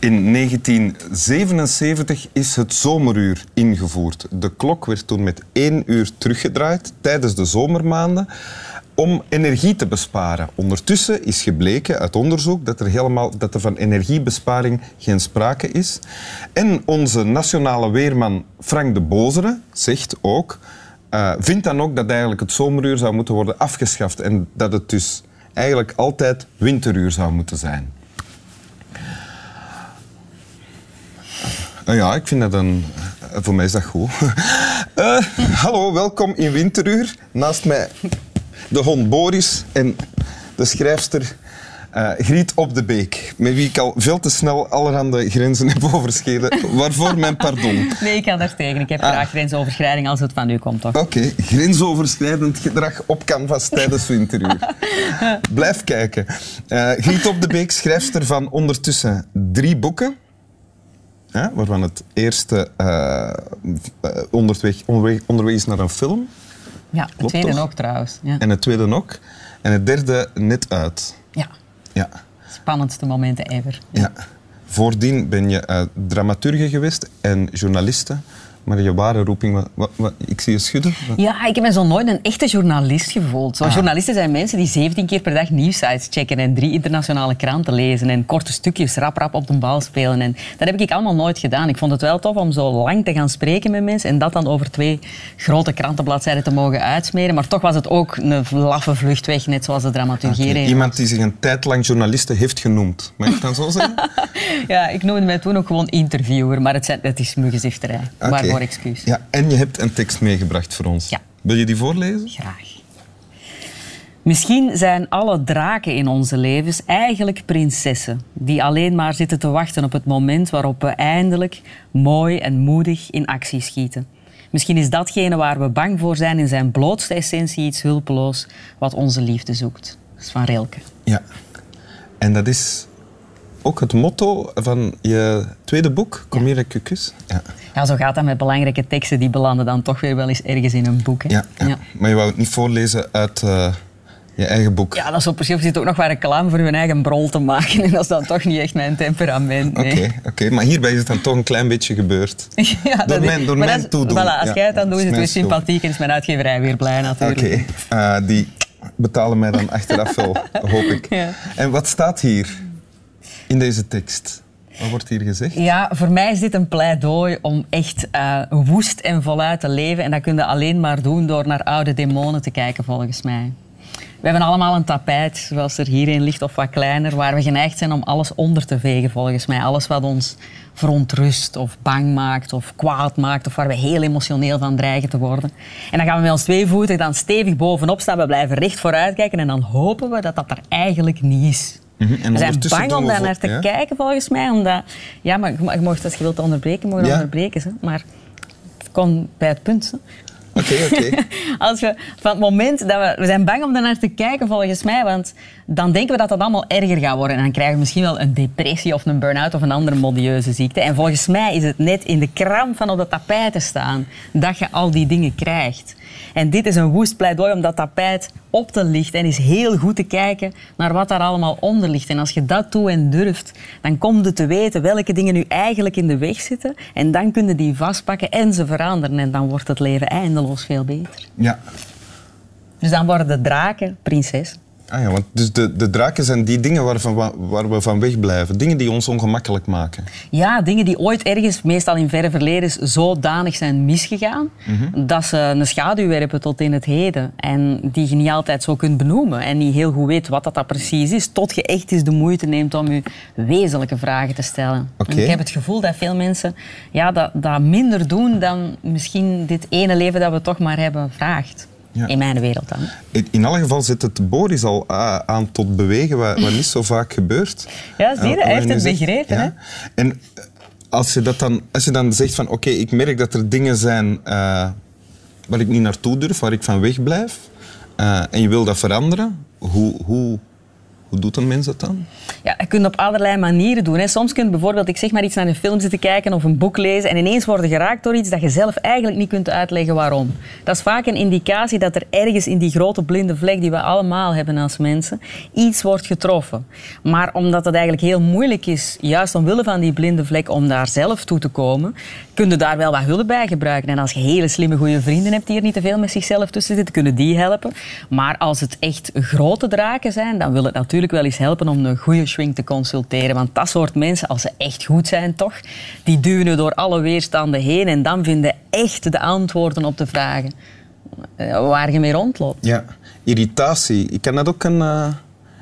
In 1977 is het zomeruur ingevoerd. De klok werd toen met één uur teruggedraaid tijdens de zomermaanden om energie te besparen. Ondertussen is gebleken uit onderzoek dat er, helemaal, dat er van energiebesparing geen sprake is. En onze nationale weerman Frank de Bozere zegt ook, uh, vindt dan ook dat eigenlijk het zomeruur zou moeten worden afgeschaft en dat het dus eigenlijk altijd winteruur zou moeten zijn. Uh, ja, ik vind dat een... Voor mij is dat goed. Uh, hallo, welkom in Winteruur. Naast mij de hond Boris en de schrijfster uh, Griet op de Beek, met wie ik al veel te snel allerhande grenzen heb overschreden. Waarvoor mijn pardon. Nee, ik kan daar tegen. Ik heb graag ah. grensoverschrijding als het van u komt. Oké, okay. grensoverschrijdend gedrag op canvas tijdens winteruur. Blijf kijken. Uh, Griet op de Beek, schrijfster van ondertussen drie boeken. Ja, waarvan het eerste uh, onderweg, onderweg, onderweg is naar een film. Ja, het tweede ook trouwens. Ja. En het tweede ook. En het derde net uit. Ja. ja. Spannendste momenten ever. Ja. Voordien ben je uh, dramaturge geweest en journaliste. Maar je ware roeping, wat, wat, ik zie je schudden. Ja, ik heb me zo nooit een echte journalist gevoeld. Zo, ah. Journalisten zijn mensen die 17 keer per dag nieuwsites checken en drie internationale kranten lezen en korte stukjes rap rap op de bal spelen. En dat heb ik allemaal nooit gedaan. Ik vond het wel tof om zo lang te gaan spreken met mensen en dat dan over twee grote krantenbladzijden te mogen uitsmeren. Maar toch was het ook een laffe vlucht weg, net zoals de dramaturgie. Okay. Iemand die zich een tijd lang journaliste heeft genoemd. Mag ik dan zo zeggen? ja, ik noemde mij toen ook gewoon interviewer, maar het, het is muggenzifterij. Okay excuus. Ja, en je hebt een tekst meegebracht voor ons. Ja. Wil je die voorlezen? Graag. Misschien zijn alle draken in onze levens eigenlijk prinsessen die alleen maar zitten te wachten op het moment waarop we eindelijk mooi en moedig in actie schieten. Misschien is datgene waar we bang voor zijn in zijn blootste essentie iets hulpeloos wat onze liefde zoekt. Dat is van Rilke. Ja, en dat is ook het motto van je tweede boek, Kom hier, kus. Ja. ja, zo gaat dat met belangrijke teksten. Die belanden dan toch weer wel eens ergens in een boek. Hè? Ja, ja, maar je wou het niet voorlezen uit uh, je eigen boek. Ja, dat is. Je zit ook nog wel reclame voor je eigen brol te maken. En dat is dan toch niet echt mijn temperament. Oké, nee. oké, maar hierbij is het dan toch een klein beetje gebeurd. ja, door mijn, door mijn toedoen. Voilà, als jij het dan doet, is het weer sympathiek en is mijn uitgeverij weer blij natuurlijk. Oké, okay. uh, die betalen mij dan achteraf wel, hoop ik. En wat staat hier? In deze tekst? Wat wordt hier gezegd? Ja, voor mij is dit een pleidooi om echt uh, woest en voluit te leven. En dat kun je alleen maar doen door naar oude demonen te kijken, volgens mij. We hebben allemaal een tapijt, zoals er hierin ligt, of wat kleiner, waar we geneigd zijn om alles onder te vegen, volgens mij. Alles wat ons verontrust of bang maakt of kwaad maakt of waar we heel emotioneel van dreigen te worden. En dan gaan we met ons twee voeten dan stevig bovenop staan, we blijven recht vooruit kijken en dan hopen we dat dat er eigenlijk niet is. Mhm. We zijn bang om daar naar te kijken, volgens mij. Omdat, ja, maar je mag, als je wilt onderbreken, je ja. onderbreken. Hè. Maar het komt bij het punt. Oké, oké. Als we van het moment dat we... We zijn bang om daar naar te kijken, volgens mij. Want dan denken we dat dat allemaal erger gaat worden. En dan krijgen we misschien wel een depressie of een burn-out of een andere modieuze ziekte. En volgens mij is het net in de kram van op de tapijt te staan dat je al die dingen krijgt. En dit is een woest pleidooi om dat tapijt op te lichten en is heel goed te kijken naar wat daar allemaal onder ligt. En als je dat doet en durft, dan kom je te weten welke dingen nu eigenlijk in de weg zitten. En dan kun je die vastpakken en ze veranderen. En dan wordt het leven eindeloos veel beter. Ja. Dus dan worden de draken prinses. Ah ja, want dus de, de draken zijn die dingen waarvan, waar we van wegblijven. Dingen die ons ongemakkelijk maken. Ja, dingen die ooit ergens, meestal in verre verleden, zodanig zijn misgegaan, mhm. dat ze een schaduw werpen tot in het heden. En die je niet altijd zo kunt benoemen en niet heel goed weet wat dat, dat precies is, tot je echt eens de moeite neemt om je wezenlijke vragen te stellen. En ik heb het gevoel dat veel mensen ja, dat, dat minder doen dan misschien dit ene leven dat we toch maar hebben vraagt. In mijn wereld dan. In alle geval zit het Boris al aan tot bewegen, wat, wat niet zo vaak gebeurt. Ja, zie je, hij heeft het begrepen. Hè? En als je, dat dan, als je dan zegt van oké, ik merk dat er dingen zijn uh, waar ik niet naartoe durf, waar ik van weg blijf, uh, en je wil dat veranderen, hoe, hoe, Hoe doet een mens dat dan? Ja, je kunt op allerlei manieren doen. Hè. Soms kun je bijvoorbeeld, ik zeg maar iets naar een film zitten kijken of een boek lezen en ineens worden geraakt door iets dat je zelf eigenlijk niet kunt uitleggen waarom. Dat is vaak een indicatie dat er ergens in die grote blinde vlek die we allemaal hebben als mensen, iets wordt getroffen. Maar omdat het eigenlijk heel moeilijk is, juist omwille van die blinde vlek, om daar zelf toe te komen, kun je daar wel wat hulp bij gebruiken. En als je hele slimme, goede vrienden hebt die er niet te veel met zichzelf tussen zitten, kunnen die helpen. Maar als het echt grote draken zijn, dan wil het natuurlijk wel eens helpen om een goede shrink te consulteren. Want dat soort mensen, als ze echt goed zijn toch, die duwen door alle weerstanden heen en dan vinden echt de antwoorden op de vragen eh, waar je mee rondloopt. Ja, irritatie. Ik kan dat ook een... Uh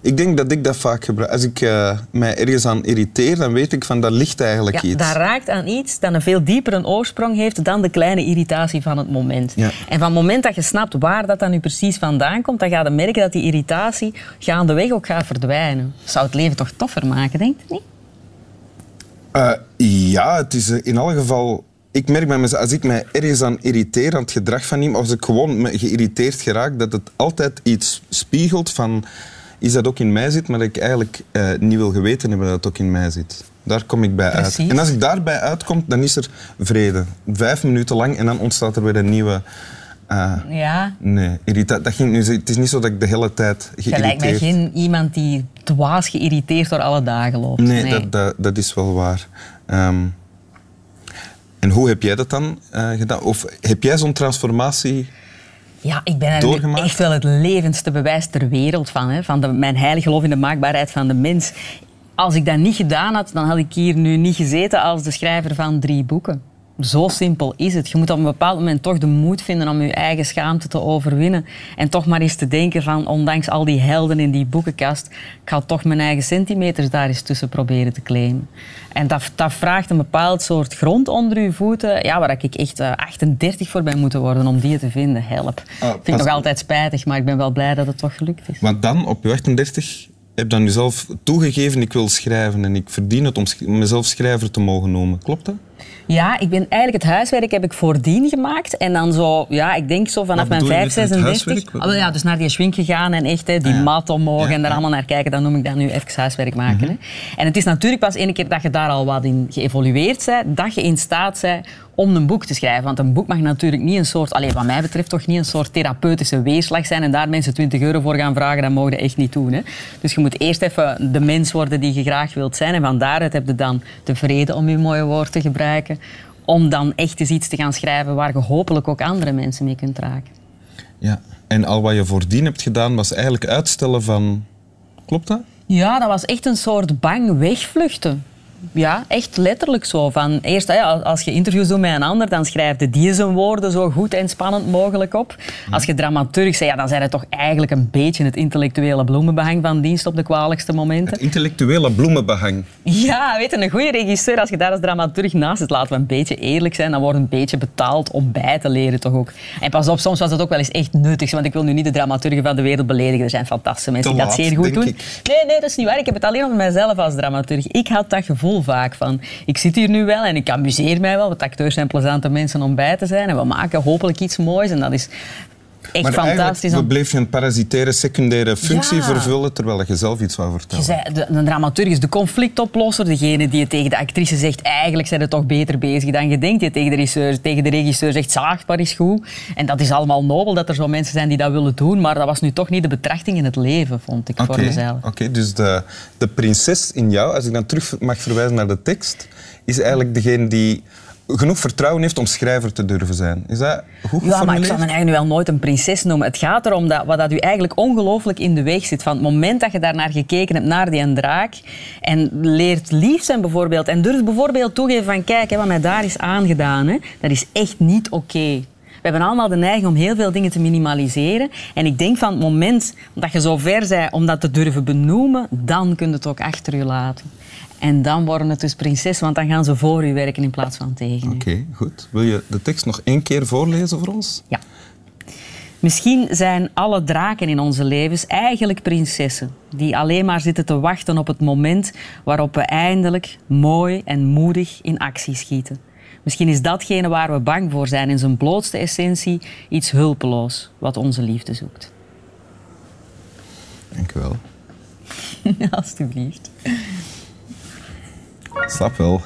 ik denk dat ik dat vaak gebruik. Als ik uh, mij ergens aan irriteer, dan weet ik van dat ligt eigenlijk ja, iets. Dat raakt aan iets dat een veel diepere oorsprong heeft dan de kleine irritatie van het moment. Ja. En van het moment dat je snapt waar dat dan nu precies vandaan komt, dan ga je merken dat die irritatie gaandeweg ook gaat verdwijnen. Zou het leven toch toffer maken, denk je niet? Uh, ja, het is in alle geval ik merk bij mezelf, als ik mij ergens aan irriteer, aan het gedrag van iemand, als ik gewoon geïrriteerd geraak, dat het altijd iets spiegelt van is dat ook in mij zit, maar dat ik eigenlijk uh, niet wil geweten hebben dat het ook in mij zit. Daar kom ik bij Precies. uit. En als ik daarbij uitkom, dan is er vrede. Vijf minuten lang en dan ontstaat er weer een nieuwe... Uh, ja. Nee, irritatie. Dat ging nu, het is niet zo dat ik de hele tijd geïrriteerd... Je lijkt mij geen iemand die dwaas geïrriteerd door alle dagen loopt. Nee, nee. Dat, dat, dat, is wel waar. Um, en hoe heb jij dat dan uh, gedaan? Of heb jij zo'n transformatie ja, ik ben er echt wel het levendste bewijs ter wereld van. Hè, van de, mijn heilig geloof in de maakbaarheid van de mens. Als ik dat niet gedaan had, dan had ik hier nu niet gezeten als de schrijver van drie boeken. Zo simpel is het. Je moet op een bepaald moment toch de moed vinden om je eigen schaamte te overwinnen. En toch maar eens te denken van, ondanks al die helden in die boekenkast, ik ga toch mijn eigen centimeters daar eens tussen proberen te claimen. En dat, dat vraagt een bepaald soort grond onder je voeten, ja, waar ik echt 38 voor ben moeten worden om die te vinden. Help. Ah, ik vind het nog altijd spijtig, maar ik ben wel blij dat het toch gelukt is. Want dan, op je 38, heb dan jezelf toegegeven, ik wil schrijven en ik verdien het om mezelf schrijver te mogen noemen. Klopt dat? Ja, ik ben eigenlijk het huiswerk heb ik voordien gemaakt. En dan zo, ja, ik denk zo vanaf mijn 5, 36. Oh, ja, dus naar die schwink gegaan en echt hè, die ah, mat omhoog ja, en daar allemaal naar kijken. Dan noem ik dat nu even huiswerk maken. Mm hè. En het is natuurlijk pas één keer dat je daar al wat in geëvolueerd bent, dat je in staat bent om een boek te schrijven. Want een boek mag natuurlijk niet een soort, alleen wat mij betreft, toch niet een soort therapeutische weerslag zijn en daar mensen 20 euro voor gaan vragen, dat mogen je echt niet doen. Hè. Dus je moet eerst even de mens worden die je graag wilt zijn en van daaruit heb je dan de vrede om je mooie woord te gebruiken om dan echt eens iets te gaan schrijven waar je hopelijk ook andere mensen mee kunt raken. Ja, en al wat je voordien hebt gedaan was eigenlijk uitstellen van... Klopt dat? Ja, dat was echt een soort bang wegvluchten ja, echt letterlijk zo. Van, eerst, als je interviews doet met een ander, dan schrijf je die zijn woorden zo goed en spannend mogelijk op. Als je dramaturg bent, ja, dan zijn het toch eigenlijk een beetje het intellectuele bloemenbehang van dienst op de kwalijkste momenten. Het intellectuele bloemenbehang. Ja, weet je, een goede regisseur, als je daar als dramaturg naast zit, laten we een beetje eerlijk zijn, dan wordt een beetje betaald om bij te leren toch ook. En pas op, soms was het ook wel eens echt nuttig, want ik wil nu niet de dramaturgen van de wereld beledigen. Er zijn fantastische mensen die dat zeer goed doen. Nee, nee, dat is niet waar. Ik heb het alleen over mijzelf als dramaturg. Ik had dat gevoel vaak van, ik zit hier nu wel en ik amuseer mij wel, want acteurs zijn plezante mensen om bij te zijn. En we maken hopelijk iets moois. En dat is echt maar fantastisch. Maar bleef je een parasitaire, secundaire functie vervullen terwijl je zelf iets wou vertellen. Je zei, de, de dramaturg is de conflictoplosser, degene die tegen de actrice zegt eigenlijk zijn ze toch beter bezig dan je denkt. Die tegen de regisseur, tegen de regisseur zegt zaagbaar is goed. En dat is allemaal nobel dat er zo mensen zijn die dat willen doen, maar dat was nu toch niet de betrachting in het leven, vond ik, voor mezelf. Oké, dus de, de prinses in jou, als ik dan terug mag verwijzen naar de tekst, is eigenlijk degene die genoeg vertrouwen heeft om schrijver te durven zijn. Is dat goed Ja, maar ik zou me eigenlijk wel nooit een prinses noemen. Het gaat erom dat wat dat u eigenlijk ongelooflijk in de weg zit. Van het moment dat je daar naar gekeken hebt, naar die draak, en leert lief zijn bijvoorbeeld, en durft bijvoorbeeld toegeven van kijk, hè, wat mij daar is aangedaan, hè, dat is echt niet oké. Hebben allemaal de neiging om heel veel dingen te minimaliseren. En ik denk van het moment dat je zo ver bent om dat te durven benoemen, dan kun je het ook achter je laten. En dan worden het dus prinses, want dan gaan ze voor u werken in plaats van tegen u. Oké, goed. Wil je de tekst nog één keer voorlezen voor ons? Ja. Misschien zijn alle draken in onze levens eigenlijk prinsessen, die alleen maar zitten te wachten op het moment waarop we eindelijk mooi en moedig in actie schieten. Misschien is datgene waar we bang voor zijn in zijn blootste essentie iets hulpeloos wat onze liefde zoekt. Dank u wel. Alsjeblieft. Snap wel.